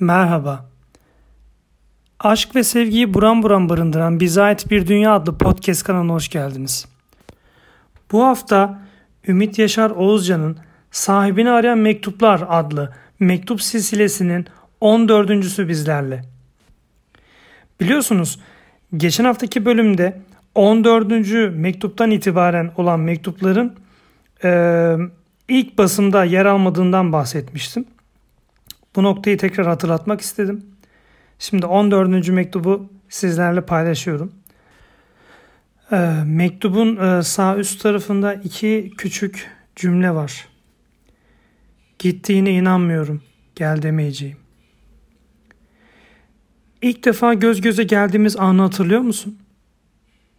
Merhaba. Aşk ve sevgiyi buram buram barındıran Bize Ait Bir Dünya adlı podcast kanalına hoş geldiniz. Bu hafta Ümit Yaşar Oğuzcan'ın Sahibini Arayan Mektuplar adlı mektup silsilesinin 14.sü bizlerle. Biliyorsunuz geçen haftaki bölümde 14. mektuptan itibaren olan mektupların e, ilk basımda yer almadığından bahsetmiştim. Bu noktayı tekrar hatırlatmak istedim. Şimdi 14. mektubu sizlerle paylaşıyorum. E, mektubun e, sağ üst tarafında iki küçük cümle var. Gittiğine inanmıyorum, gel demeyeceğim. İlk defa göz göze geldiğimiz anı hatırlıyor musun?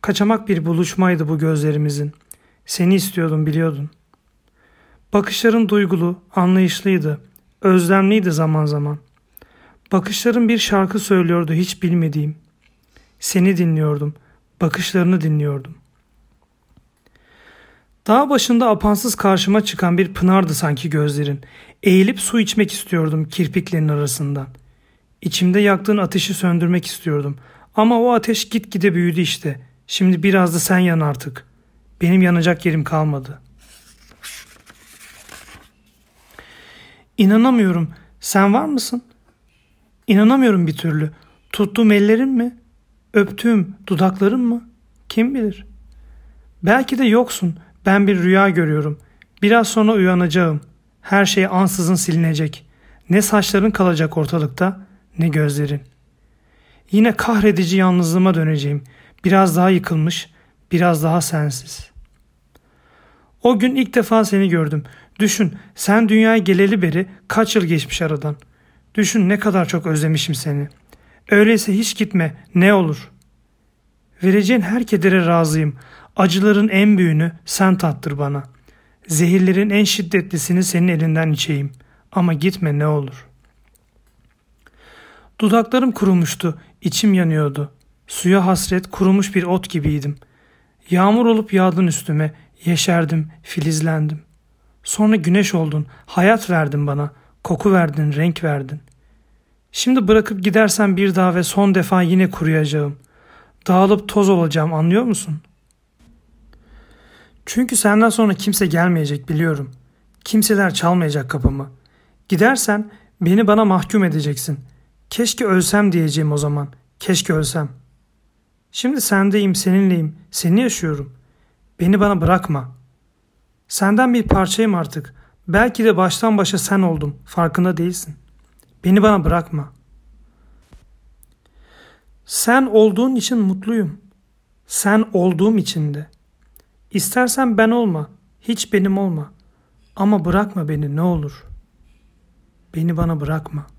Kaçamak bir buluşmaydı bu gözlerimizin. Seni istiyordum biliyordun. Bakışların duygulu, anlayışlıydı, özlemliydi zaman zaman. Bakışların bir şarkı söylüyordu hiç bilmediğim. Seni dinliyordum, bakışlarını dinliyordum. Dağ başında apansız karşıma çıkan bir pınardı sanki gözlerin. Eğilip su içmek istiyordum kirpiklerin arasından. İçimde yaktığın ateşi söndürmek istiyordum. Ama o ateş gitgide büyüdü işte. Şimdi biraz da sen yan artık. Benim yanacak yerim kalmadı. İnanamıyorum. Sen var mısın? İnanamıyorum bir türlü. Tuttuğum ellerin mi? Öptüğüm dudakların mı? Kim bilir? Belki de yoksun. Ben bir rüya görüyorum. Biraz sonra uyanacağım. Her şey ansızın silinecek. Ne saçların kalacak ortalıkta ne gözlerin. Yine kahredici yalnızlığıma döneceğim. Biraz daha yıkılmış, biraz daha sensiz. O gün ilk defa seni gördüm. Düşün sen dünyaya geleli beri kaç yıl geçmiş aradan. Düşün ne kadar çok özlemişim seni. Öyleyse hiç gitme ne olur. Vereceğin her kedere razıyım. Acıların en büyüğünü sen tattır bana. Zehirlerin en şiddetlisini senin elinden içeyim. Ama gitme ne olur. Dudaklarım kurumuştu, içim yanıyordu. Suya hasret kurumuş bir ot gibiydim. Yağmur olup yağdın üstüme, yeşerdim, filizlendim. Sonra güneş oldun, hayat verdin bana, koku verdin, renk verdin. Şimdi bırakıp gidersen bir daha ve son defa yine kuruyacağım. Dağılıp toz olacağım anlıyor musun? Çünkü senden sonra kimse gelmeyecek biliyorum. Kimseler çalmayacak kapımı. Gidersen beni bana mahkum edeceksin. Keşke ölsem diyeceğim o zaman. Keşke ölsem. Şimdi sendeyim, seninleyim, seni yaşıyorum. Beni bana bırakma. Senden bir parçayım artık. Belki de baştan başa sen oldum. Farkında değilsin. Beni bana bırakma. Sen olduğun için mutluyum. Sen olduğum için de. İstersen ben olma. Hiç benim olma. Ama bırakma beni ne olur. Beni bana bırakma.''